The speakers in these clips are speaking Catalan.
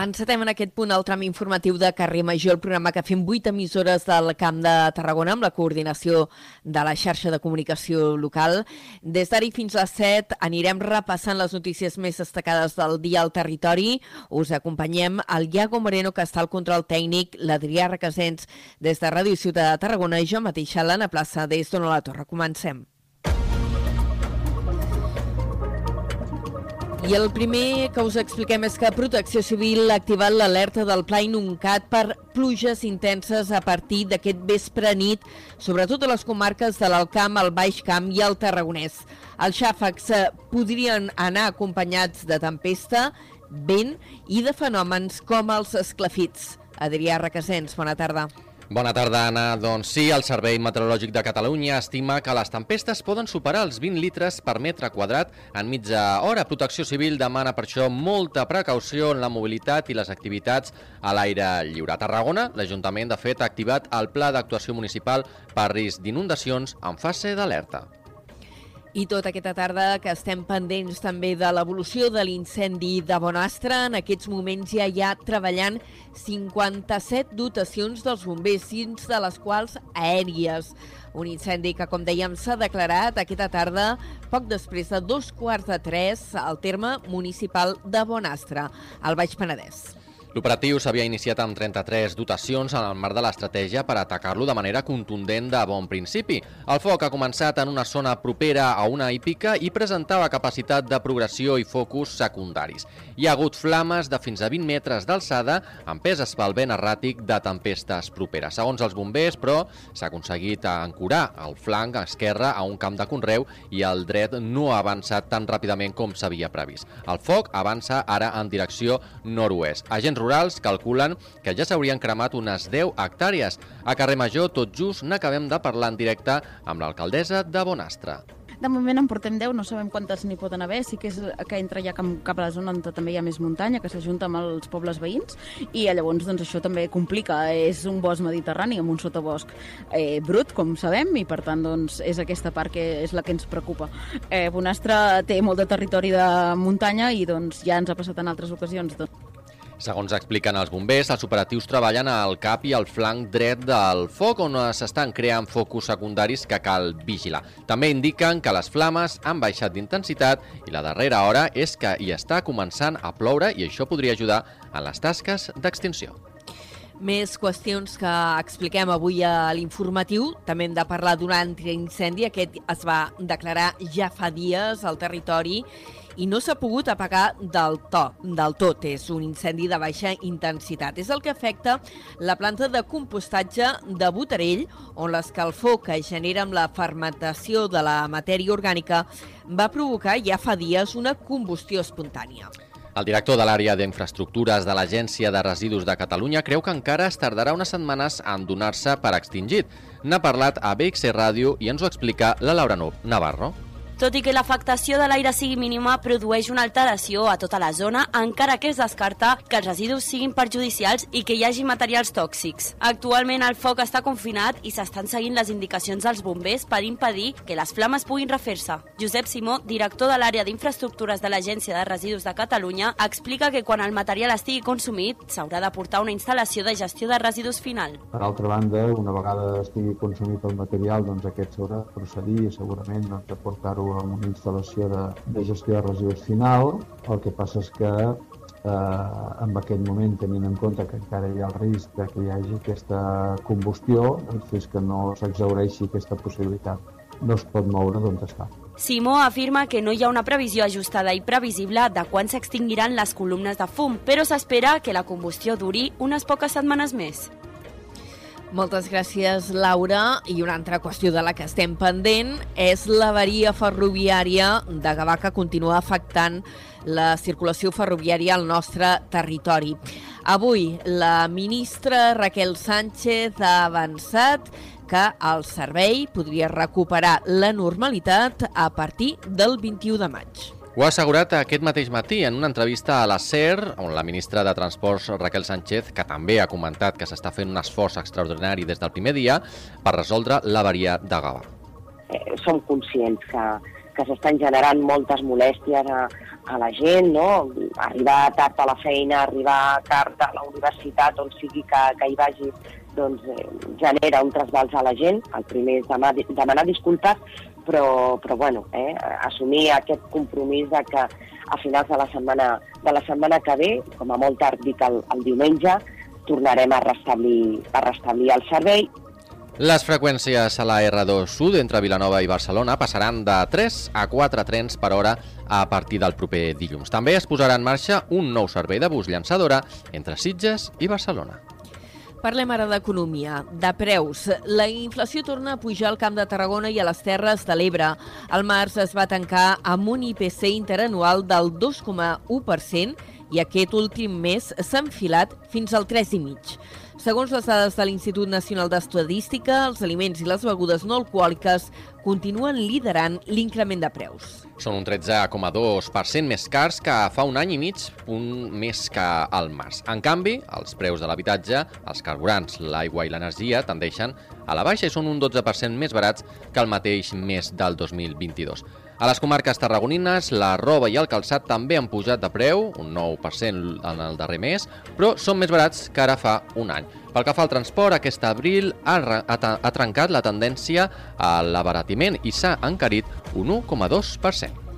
Encetem en aquest punt el tram informatiu de Carrer Major, el programa que fem 8 emissores del Camp de Tarragona amb la coordinació de la xarxa de comunicació local. Des d'ara fins a les 7 anirem repassant les notícies més destacades del dia al territori. Us acompanyem el Iago Moreno, que està al control tècnic, l'Adrià Requesens des de Ràdio Ciutat de Tarragona i jo mateixa, l'Anna Plaça, des d'Ona la Torre. Comencem. I el primer que us expliquem és que Protecció Civil ha activat l'alerta del Pla Inuncat per pluges intenses a partir d'aquest vespre nit, sobretot a les comarques de l'Alcamp, el Baix Camp i el Tarragonès. Els xàfecs eh, podrien anar acompanyats de tempesta, vent i de fenòmens com els esclafits. Adrià Requesens, bona tarda. Bona tarda, Anna. Doncs sí, el Servei Meteorològic de Catalunya estima que les tempestes poden superar els 20 litres per metre quadrat en mitja hora. Protecció Civil demana per això molta precaució en la mobilitat i les activitats a l'aire lliure. A Tarragona, l'Ajuntament, de fet, ha activat el Pla d'Actuació Municipal per risc d'inundacions en fase d'alerta. I tota aquesta tarda que estem pendents també de l'evolució de l'incendi de Bonastre. En aquests moments ja hi ha treballant 57 dotacions dels bombers, 6 de les quals aèries. Un incendi que, com dèiem, s'ha declarat aquesta tarda poc després de dos quarts de tres al terme municipal de Bonastre, al Baix Penedès. L'operatiu s'havia iniciat amb 33 dotacions en el marc de l'estratègia per atacar-lo de manera contundent de bon principi. El foc ha començat en una zona propera a una hípica i presentava capacitat de progressió i focus secundaris. Hi ha hagut flames de fins a 20 metres d'alçada, empeses pel vent erràtic de tempestes properes. Segons els bombers, però, s'ha aconseguit ancorar el flanc esquerre a un camp de conreu i el dret no ha avançat tan ràpidament com s'havia previst. El foc avança ara en direcció nord-oest. Agents rurals calculen que ja s'haurien cremat unes 10 hectàrees. A Carrer Major, tot just, n'acabem de parlar en directe amb l'alcaldessa de Bonastre. De moment en portem 10, no sabem quantes n'hi poden haver, sí que és que entra ja cap a la zona on també hi ha més muntanya, que s'ajunta amb els pobles veïns, i llavors doncs, això també complica. És un bosc mediterrani amb un sotabosc eh, brut, com sabem, i per tant doncs, és aquesta part que és la que ens preocupa. Eh, Bonastre té molt de territori de muntanya i doncs, ja ens ha passat en altres ocasions. Doncs. Segons expliquen els bombers, els operatius treballen al cap i al flanc dret del foc on s'estan creant focus secundaris que cal vigilar. També indiquen que les flames han baixat d'intensitat i la darrera hora és que hi està començant a ploure i això podria ajudar en les tasques d'extinció. Més qüestions que expliquem avui a l'informatiu. També hem de parlar d'un altre incendi. Aquest es va declarar ja fa dies al territori i no s'ha pogut apagar del, to, del tot. És un incendi de baixa intensitat. És el que afecta la planta de compostatge de Botarell, on l'escalfor que genera amb la fermentació de la matèria orgànica va provocar ja fa dies una combustió espontània. El director de l'àrea d'infraestructures de l'Agència de Residus de Catalunya creu que encara es tardarà unes setmanes en donar-se per extingit. N'ha parlat a BXC Ràdio i ens ho explica la Laura Navarro. Tot i que l'afectació de l'aire sigui mínima, produeix una alteració a tota la zona, encara que es descarta que els residus siguin perjudicials i que hi hagi materials tòxics. Actualment el foc està confinat i s'estan seguint les indicacions dels bombers per impedir que les flames puguin refer-se. Josep Simó, director de l'àrea d'infraestructures de l'Agència de Residus de Catalunya, explica que quan el material estigui consumit s'haurà de portar una instal·lació de gestió de residus final. Per altra banda, una vegada estigui consumit el material, doncs aquest s'haurà de procedir segurament doncs, a portar-ho amb una instal·lació de, de gestió de residus final. El que passa és que eh, en aquest moment, tenint en compte que encara hi ha el risc de que hi hagi aquesta combustió, doncs fins que no s'exaureixi aquesta possibilitat no es pot moure d'on està. Simó afirma que no hi ha una previsió ajustada i previsible de quan s'extingiran les columnes de fum, però s'espera que la combustió duri unes poques setmanes més. Moltes gràcies, Laura. I una altra qüestió de la que estem pendent és l'avaria ferroviària de Gavà que continua afectant la circulació ferroviària al nostre territori. Avui, la ministra Raquel Sánchez ha avançat que el servei podria recuperar la normalitat a partir del 21 de maig. Ho ha assegurat aquest mateix matí en una entrevista a la SER, on la ministra de Transports Raquel Sánchez, que també ha comentat que s'està fent un esforç extraordinari des del primer dia per resoldre l'avaria de Gavà. Eh, som conscients que que s'estan generant moltes molèsties a, a la gent, no? arribar tard a la feina, arribar tard a la universitat, on sigui que, que hi vagi, doncs eh, genera un trasbals a la gent. El primer és demanar, demanar disculpes, però, però bueno, eh, assumir aquest compromís de que a finals de la setmana, de la setmana que ve, com a molt tard dic el, el diumenge, tornarem a restablir, a restablir el servei les freqüències a la R2 Sud entre Vilanova i Barcelona passaran de 3 a 4 trens per hora a partir del proper dilluns. També es posarà en marxa un nou servei de bus llançadora entre Sitges i Barcelona. Parlem ara d'economia, de preus. La inflació torna a pujar al Camp de Tarragona i a les Terres de l'Ebre. El març es va tancar amb un IPC interanual del 2,1% i aquest últim mes s'ha enfilat fins al 3,5%. Segons les dades de l'Institut Nacional d'Estadística, els aliments i les begudes no alcohòliques continuen liderant l'increment de preus. Són un 13,2% més cars que fa un any i mig, un més que al març. En canvi, els preus de l'habitatge, els carburants, l'aigua i l'energia tendeixen a la baixa i són un 12% més barats que el mateix mes del 2022. A les comarques tarragonines, la roba i el calçat també han pujat de preu, un 9% en el darrer mes, però són més barats que ara fa un any. Pel que fa al transport, aquest abril ha, ha, ha trencat la tendència a l'abaratiment i s'ha encarit un 1,2%.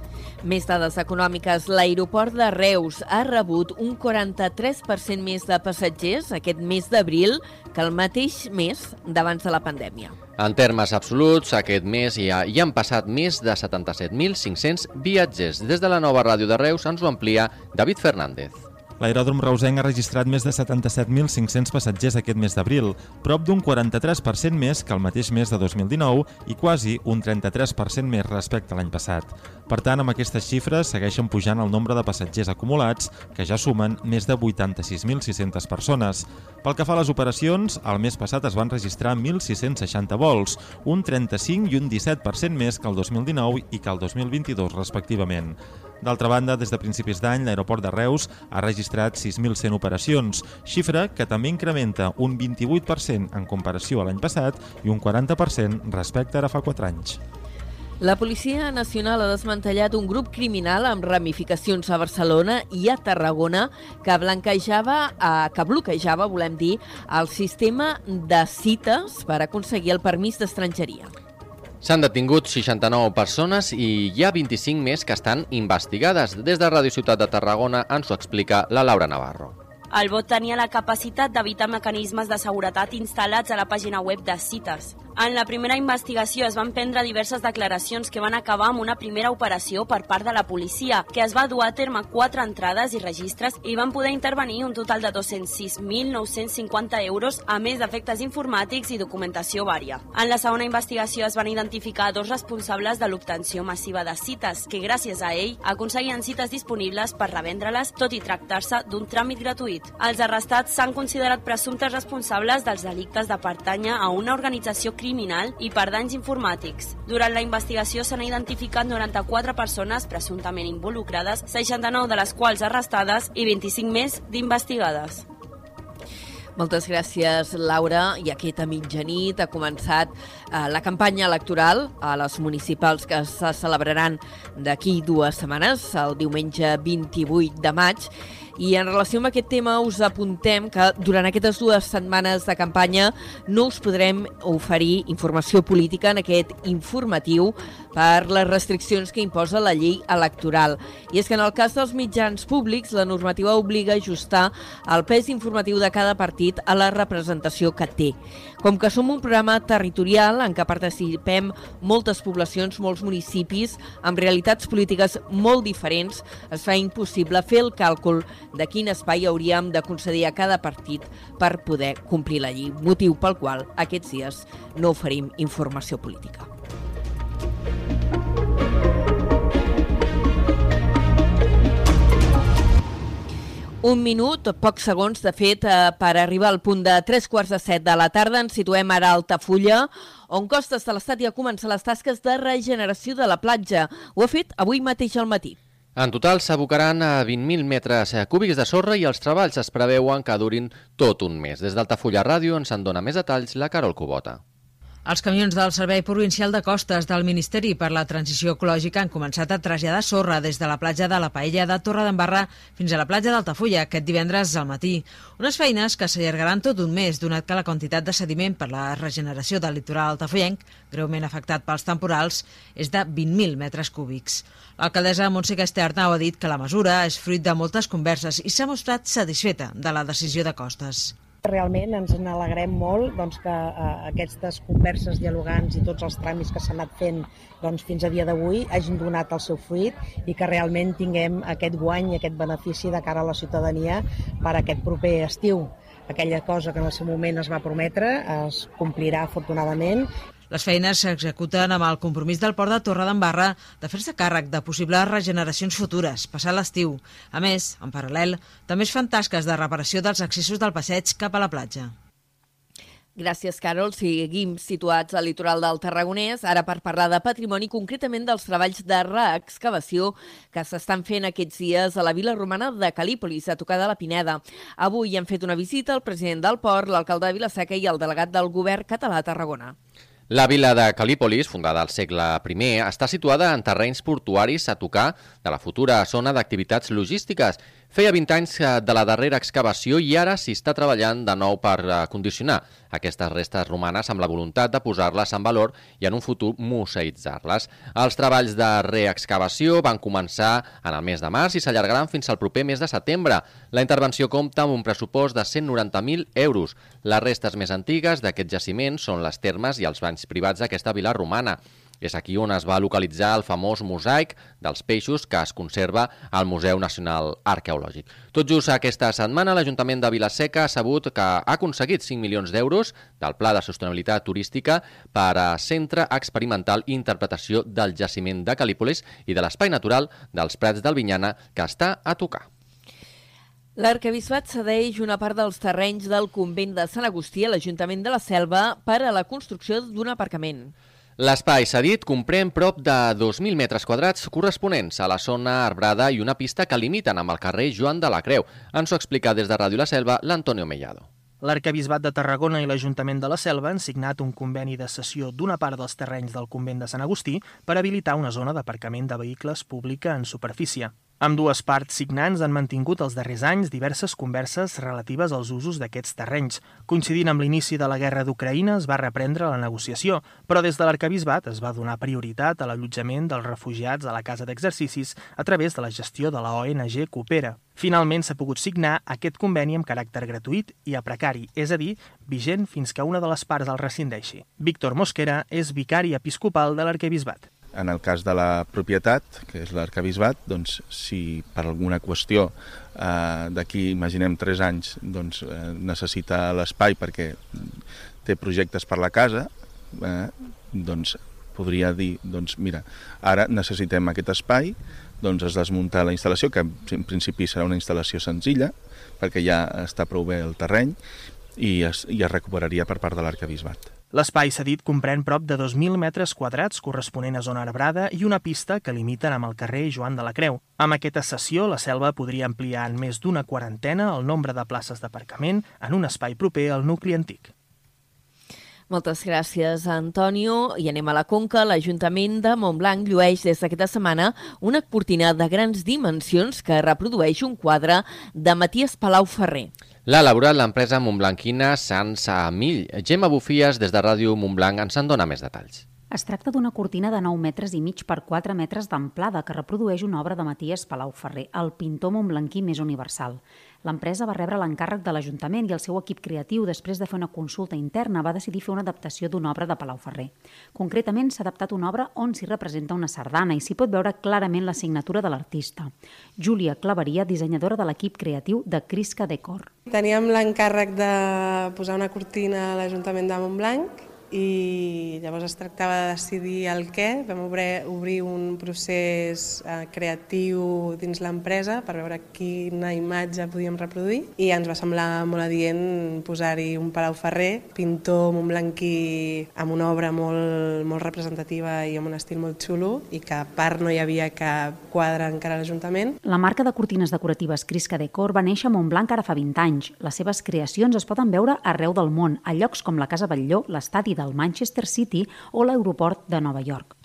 Més dades econòmiques. L'aeroport de Reus ha rebut un 43% més de passatgers aquest mes d'abril que el mateix mes d'abans de la pandèmia. En termes absoluts, aquest mes hi, ha, hi han passat més de 77.500 viatgers. Des de la nova ràdio de Reus ens ho amplia David Fernández. L'aeròdrom reusenc ha registrat més de 77.500 passatgers aquest mes d'abril, prop d'un 43% més que el mateix mes de 2019 i quasi un 33% més respecte a l'any passat. Per tant, amb aquestes xifres segueixen pujant el nombre de passatgers acumulats, que ja sumen més de 86.600 persones. Pel que fa a les operacions, el mes passat es van registrar 1.660 vols, un 35 i un 17% més que el 2019 i que el 2022, respectivament. D'altra banda, des de principis d'any, l'aeroport de Reus ha registrat 6.100 operacions, xifra que també incrementa un 28% en comparació a l'any passat i un 40% respecte ara fa 4 anys. La Policia Nacional ha desmantellat un grup criminal amb ramificacions a Barcelona i a Tarragona que blanquejava, eh, que bloquejava, volem dir, el sistema de cites per aconseguir el permís d'estrangeria. S'han detingut 69 persones i hi ha 25 més que estan investigades. Des de Ràdio Ciutat de Tarragona ens ho explica la Laura Navarro. El bot tenia la capacitat d'evitar mecanismes de seguretat instal·lats a la pàgina web de CITES, en la primera investigació es van prendre diverses declaracions que van acabar amb una primera operació per part de la policia, que es va dur a terme quatre entrades i registres i van poder intervenir un total de 206.950 euros, a més d'efectes informàtics i documentació vària. En la segona investigació es van identificar dos responsables de l'obtenció massiva de cites, que gràcies a ell aconseguien cites disponibles per revendre-les, tot i tractar-se d'un tràmit gratuït. Els arrestats s'han considerat presumptes responsables dels delictes de pertànyer a una organització criminal i per danys informàtics. Durant la investigació s'han identificat 94 persones presumptament involucrades, 69 de les quals arrestades i 25 més d'investigades. Moltes gràcies, Laura. I aquesta mitjanit ha començat eh, la campanya electoral a les municipals que se celebraran d'aquí dues setmanes, el diumenge 28 de maig. I en relació amb aquest tema us apuntem que durant aquestes dues setmanes de campanya no us podrem oferir informació política en aquest informatiu per les restriccions que imposa la llei electoral. I és que en el cas dels mitjans públics la normativa obliga a ajustar el pes informatiu de cada partit a la representació que té. Com que som un programa territorial en què participem moltes poblacions, molts municipis, amb realitats polítiques molt diferents, es fa impossible fer el càlcul de quin espai hauríem de concedir a cada partit per poder complir la llei, motiu pel qual aquests dies no oferim informació política. Un minut, pocs segons, de fet, eh, per arribar al punt de tres quarts de set de la tarda. Ens situem ara a Altafulla, on Costes de l'Estat ja comença les tasques de regeneració de la platja. Ho ha fet avui mateix al matí. En total s'abocaran a 20.000 metres cúbics de sorra i els treballs es preveuen que durin tot un mes. Des d'Altafulla Ràdio ens en dona més detalls la Carol Cubota. Els camions del Servei Provincial de Costes del Ministeri per la Transició Ecològica han començat a traslladar sorra des de la platja de la Paella de Torre d'Embarra fins a la platja d'Altafulla aquest divendres al matí. Unes feines que s'allargaran tot un mes, donat que la quantitat de sediment per la regeneració del litoral altafollenc, greument afectat pels temporals, és de 20.000 metres cúbics. L'alcaldessa Montse Casterna ha dit que la mesura és fruit de moltes converses i s'ha mostrat satisfeta de la decisió de Costes. Realment ens n'alegrem molt doncs, que eh, aquestes converses dialogants i tots els tràmits que s'han anat fent doncs, fins a dia d'avui hagin donat el seu fruit i que realment tinguem aquest guany i aquest benefici de cara a la ciutadania per aquest proper estiu. Aquella cosa que en el seu moment es va prometre es complirà afortunadament les feines s'executen amb el compromís del Port de Torre d'Embarra de fer-se càrrec de possibles regeneracions futures, passar l'estiu. A més, en paral·lel, també es fan tasques de reparació dels accessos del passeig cap a la platja. Gràcies, Carol. Seguim situats al litoral del Tarragonès, ara per parlar de patrimoni, concretament dels treballs de reexcavació que s'estan fent aquests dies a la vila romana de Calípolis, a tocar de la Pineda. Avui han fet una visita el president del port, l'alcalde de Vilaseca i el delegat del govern català a Tarragona. La vila de Calípolis, fundada al segle I, està situada en terrenys portuaris a tocar de la futura zona d'activitats logístiques Feia 20 anys de la darrera excavació i ara s'hi està treballant de nou per eh, condicionar aquestes restes romanes amb la voluntat de posar-les en valor i en un futur museïtzar-les. Els treballs de reexcavació van començar en el mes de març i s'allargaran fins al proper mes de setembre. La intervenció compta amb un pressupost de 190.000 euros. Les restes més antigues d'aquest jaciment són les termes i els banys privats d'aquesta vila romana. És aquí on es va localitzar el famós mosaic dels peixos que es conserva al Museu Nacional Arqueològic. Tot just aquesta setmana l'Ajuntament de Vilaseca ha sabut que ha aconseguit 5 milions d'euros del Pla de Sostenibilitat Turística per a Centre Experimental i Interpretació del Jaciment de Calípolis i de l'Espai Natural dels Prats del Vinyana que està a tocar. L'arcabisbat cedeix una part dels terrenys del convent de Sant Agustí a l'Ajuntament de la Selva per a la construcció d'un aparcament. L'espai cedit comprèn prop de 2.000 metres quadrats corresponents a la zona arbrada i una pista que limiten amb el carrer Joan de la Creu. Ens ho explica des de Ràdio La Selva l'Antonio Mellado. L'Arcabisbat de Tarragona i l'Ajuntament de la Selva han signat un conveni de cessió d'una part dels terrenys del convent de Sant Agustí per habilitar una zona d'aparcament de vehicles pública en superfície. Amb dues parts signants han mantingut els darrers anys diverses converses relatives als usos d'aquests terrenys. Coincidint amb l'inici de la guerra d'Ucraïna es va reprendre la negociació, però des de l'arcabisbat es va donar prioritat a l'allotjament dels refugiats a la casa d'exercicis a través de la gestió de la ONG Coopera. Finalment s'ha pogut signar aquest conveni amb caràcter gratuït i a precari, és a dir, vigent fins que una de les parts el rescindeixi. Víctor Mosquera és vicari episcopal de l'arcabisbat. En el cas de la propietat, que és l'arcabisbat, doncs, si per alguna qüestió eh, d'aquí, imaginem, 3 anys, doncs, eh, necessita l'espai perquè té projectes per la casa, eh, doncs podria dir, doncs mira, ara necessitem aquest espai, doncs es desmunta la instal·lació, que en principi serà una instal·lació senzilla, perquè ja està prou bé el terreny, i es, i es recuperaria per part de l'arcabisbat. L'espai cedit comprèn prop de 2.000 metres quadrats corresponent a zona arbrada i una pista que limiten amb el carrer Joan de la Creu. Amb aquesta sessió, la selva podria ampliar en més d'una quarantena el nombre de places d'aparcament en un espai proper al nucli antic. Moltes gràcies, Antonio. I anem a la Conca. L'Ajuntament de Montblanc llueix des d'aquesta setmana una cortina de grans dimensions que reprodueix un quadre de Matías Palau Ferrer. L'ha elaborat l'empresa montblanquina Sans Mill. Gemma Bufies, des de Ràdio Montblanc, ens en dona més detalls. Es tracta d'una cortina de 9 metres i mig per 4 metres d'amplada que reprodueix una obra de Matías Palau Ferrer, el pintor montblanquí més universal. L'empresa va rebre l'encàrrec de l'Ajuntament i el seu equip creatiu, després de fer una consulta interna, va decidir fer una adaptació d'una obra de Palau Ferrer. Concretament, s'ha adaptat una obra on s'hi representa una sardana i s'hi pot veure clarament la signatura de l'artista. Júlia Claveria, dissenyadora de l'equip creatiu de Crisca Decor. Teníem l'encàrrec de posar una cortina a l'Ajuntament de Montblanc i llavors es tractava de decidir el què. Vam obrir, obrir un procés eh, creatiu dins l'empresa per veure quina imatge podíem reproduir i ens va semblar molt adient posar-hi un Palau Ferrer, pintor montblanquí amb una obra molt, molt representativa i amb un estil molt xulo i que a part no hi havia cap quadre encara a l'Ajuntament. La marca de cortines decoratives Crisca Decor va néixer a Montblanc ara fa 20 anys. Les seves creacions es poden veure arreu del món, a llocs com la Casa Batlló, l'estadi de del Manchester City o l'aeroport de Nova York.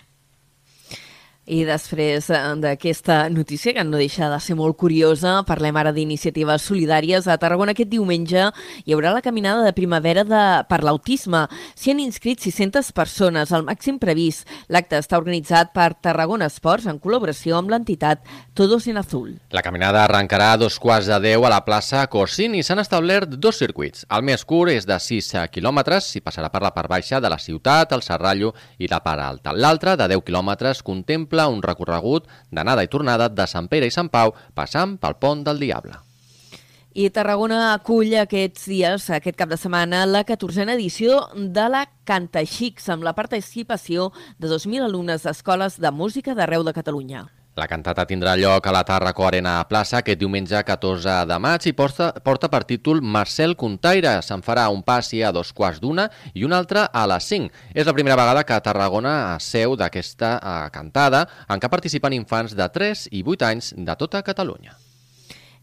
I després eh, d'aquesta notícia, que no deixa de ser molt curiosa, parlem ara d'iniciatives solidàries. A Tarragona aquest diumenge hi haurà la caminada de primavera de, per l'autisme. S'hi han inscrit 600 persones, el màxim previst. L'acte està organitzat per Tarragona Esports en col·laboració amb l'entitat Todos en Azul. La caminada arrencarà a dos quarts de 10 a la plaça Corsin i s'han establert dos circuits. El més curt és de 6 quilòmetres i passarà per la part baixa de la ciutat, el Serrallo i la part alta. L'altre, de 10 quilòmetres, contempla exemple un recorregut d'anada i tornada de Sant Pere i Sant Pau passant pel pont del Diable. I Tarragona acull aquests dies, aquest cap de setmana, la 14a edició de la Canta Xics, amb la participació de 2.000 alumnes d'escoles de música d'arreu de Catalunya. La cantata tindrà lloc a la Tàrraco Arena Plaça aquest diumenge 14 de maig i porta, porta per títol Marcel Contaire. Se'n farà un passi a dos quarts d'una i un altre a les 5. És la primera vegada que Tarragona seu d'aquesta eh, cantada en què participen infants de 3 i 8 anys de tota Catalunya.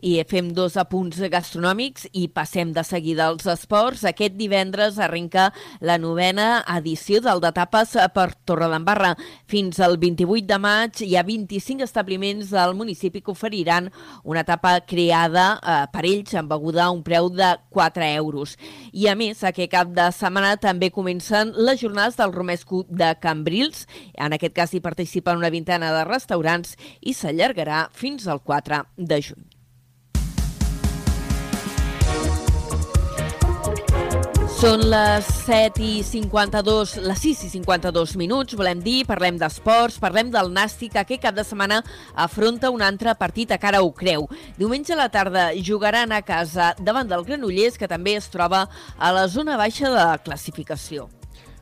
I fem dos apunts gastronòmics i passem de seguida als esports. Aquest divendres arrenca la novena edició del de tapes per Torredembarra. Fins al 28 de maig hi ha 25 establiments del municipi que oferiran una etapa creada eh, per ells amb beguda a un preu de 4 euros. I a més, aquest cap de setmana també comencen les jornades del romesco de Cambrils. En aquest cas hi participen una vintena de restaurants i s'allargarà fins al 4 de juny. Són les 7 i 52, les 6 i 52 minuts, volem dir, parlem d'esports, parlem del Nàstic, que aquest cap de setmana afronta un altre partit a cara ho creu. Diumenge a la tarda jugaran a casa davant del Granollers, que també es troba a la zona baixa de la classificació.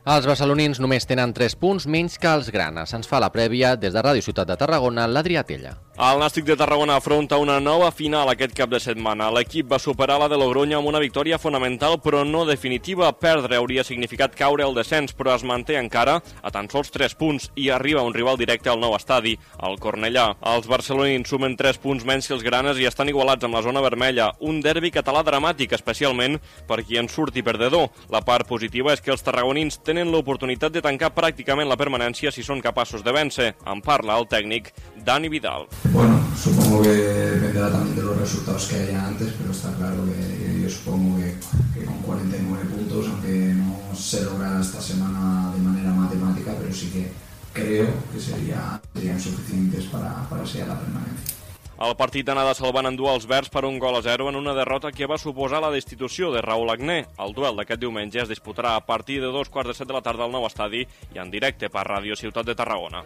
Els barcelonins només tenen 3 punts menys que els granes. Ens fa la prèvia des de Ràdio Ciutat de Tarragona, l'Adrià Tella. El Nàstic de Tarragona afronta una nova final aquest cap de setmana. L'equip va superar la de Logroño amb una victòria fonamental però no definitiva. Perdre hauria significat caure el descens, però es manté encara a tan sols 3 punts i arriba un rival directe al nou estadi, el Cornellà. Els barcelonins sumen 3 punts menys que els granes i estan igualats amb la zona vermella. Un derbi català dramàtic, especialment per qui en surti perdedor. La part positiva és que els tarragonins tenen l'oportunitat de tancar pràcticament la permanència si són capaços de vèncer. En parla el tècnic Dani Vidal. Bueno, supongo que dependerá también de los resultados que haya antes, pero está claro que yo supongo que, que con 49 puntos, aunque no se logrará esta semana de manera matemática, pero sí que creo que sería, serían suficientes para, para sellar la permanencia. El partit d'anada se'l van endur els verds per un gol a zero en una derrota que va suposar la destitució de Raúl Agné. El duel d'aquest diumenge es disputarà a partir de dos quarts de set de la tarda al nou estadi i en directe per Ràdio Ciutat de Tarragona.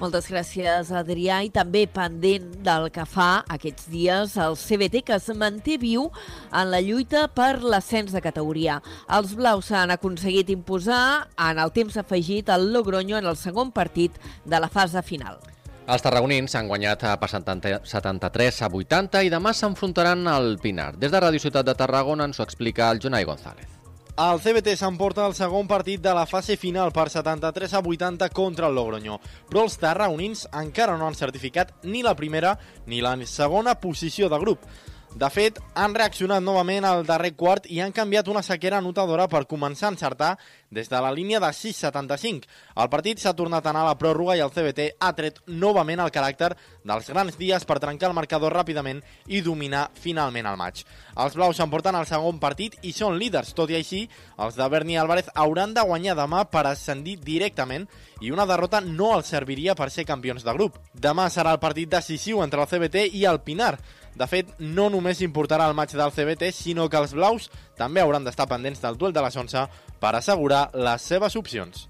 Moltes gràcies, Adrià, i també pendent del que fa aquests dies el CBT, que es manté viu en la lluita per l'ascens de categoria. Els blaus han aconseguit imposar en el temps afegit el Logroño en el segon partit de la fase final. Els tarragonins han guanyat per 73 a 80 i demà s'enfrontaran al Pinar. Des de Ràdio Ciutat de Tarragona ens ho explica el Jonai González. El CBT s'emporta el segon partit de la fase final per 73 a 80 contra el Logroño, però els tarragonins encara no han certificat ni la primera ni la segona posició de grup. De fet, han reaccionat novament al darrer quart i han canviat una sequera anotadora per començar a encertar des de la línia de 6,75. El partit s'ha tornat a anar a la pròrroga i el CBT ha tret novament el caràcter dels grans dies per trencar el marcador ràpidament i dominar finalment el maig. Els blaus s'emporten al segon partit i són líders, tot i així, els de Berni Álvarez hauran de guanyar demà per ascendir directament i una derrota no els serviria per ser campions de grup. Demà serà el partit decisiu entre el CBT i el Pinar. De fet, no només importarà el maig del CBT, sinó que els blaus també hauran d'estar pendents del duel de les 11 per assegurar les seves opcions.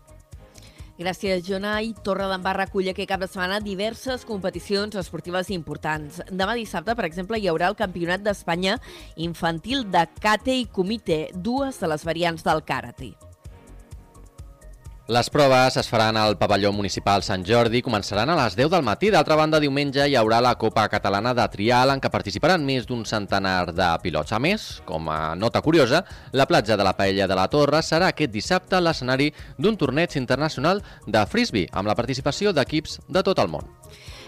Gràcies, Jonai. Torre d'Embarra acull aquest cap de setmana diverses competicions esportives importants. Demà dissabte, per exemple, hi haurà el Campionat d'Espanya infantil de Kate i Comité, dues de les variants del karate. Les proves es faran al pavelló municipal Sant Jordi, començaran a les 10 del matí. D'altra banda, diumenge hi haurà la Copa Catalana de Trial, en què participaran més d'un centenar de pilots. A més, com a nota curiosa, la platja de la Paella de la Torre serà aquest dissabte l'escenari d'un torneig internacional de frisbee, amb la participació d'equips de tot el món.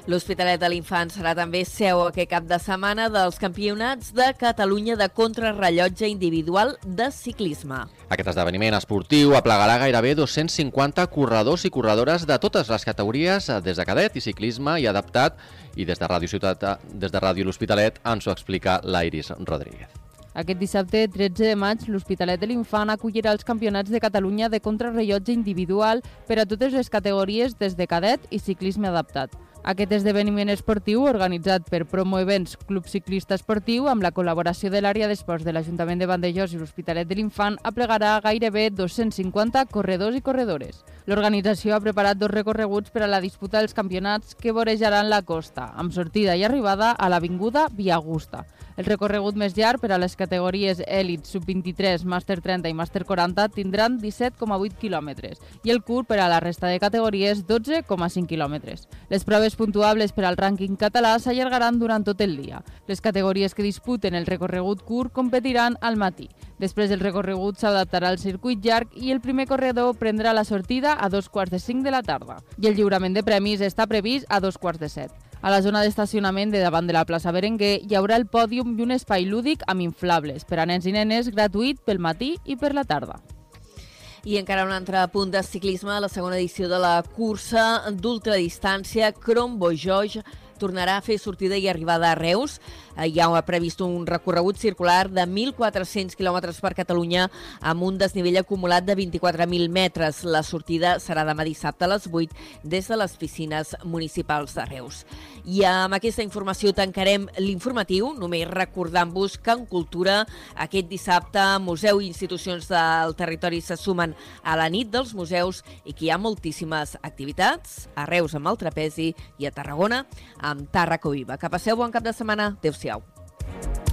L'Hospitalet de l'Infant serà també seu aquest cap de setmana dels campionats de Catalunya de contrarrellotge individual de ciclisme. Aquest esdeveniment esportiu aplegarà gairebé 250 corredors i corredores de totes les categories des de cadet i ciclisme i adaptat i des de Ràdio Ciutat, des de Ràdio L'Hospitalet ens ho explica l'Iris Rodríguez. Aquest dissabte, 13 de maig, l'Hospitalet de l'Infant acollirà els campionats de Catalunya de contrarrellotge individual per a totes les categories des de cadet i ciclisme adaptat. Aquest esdeveniment esportiu, organitzat per Promo Events Club Ciclista Esportiu, amb la col·laboració de l'àrea d'esports de l'Ajuntament de Vandellós i l'Hospitalet de l'Infant, aplegarà gairebé 250 corredors i corredores. L'organització ha preparat dos recorreguts per a la disputa dels campionats que vorejaran la costa, amb sortida i arribada a l'Avinguda Via Augusta. El recorregut més llarg per a les categories Elite, Sub-23, Màster 30 i Màster 40 tindran 17,8 quilòmetres i el curt per a la resta de categories 12,5 quilòmetres. Les proves puntuables per al rànquing català s'allargaran durant tot el dia. Les categories que disputen el recorregut curt competiran al matí. Després el recorregut s'adaptarà al circuit llarg i el primer corredor prendrà la sortida a dos quarts de cinc de la tarda. I el lliurament de premis està previst a dos quarts de set. A la zona d'estacionament de davant de la plaça Berenguer hi haurà el pòdium i un espai lúdic amb inflables per a nens i nenes gratuït pel matí i per la tarda. I encara un altre punt de ciclisme, la segona edició de la cursa d'ultradistància Crom Bojoj tornarà a fer sortida i arribada a Reus. Eh, hi ha previst un recorregut circular de 1.400 quilòmetres per Catalunya amb un desnivell acumulat de 24.000 metres. La sortida serà demà dissabte a les 8 des de les piscines municipals de Reus. I amb aquesta informació tancarem l'informatiu, només recordant-vos que en Cultura aquest dissabte museu i institucions del territori se sumen a la nit dels museus i que hi ha moltíssimes activitats a Reus amb el trapezi i a Tarragona amb Tarraco Viva. Que passeu bon cap de setmana. Adéu-siau. comercial.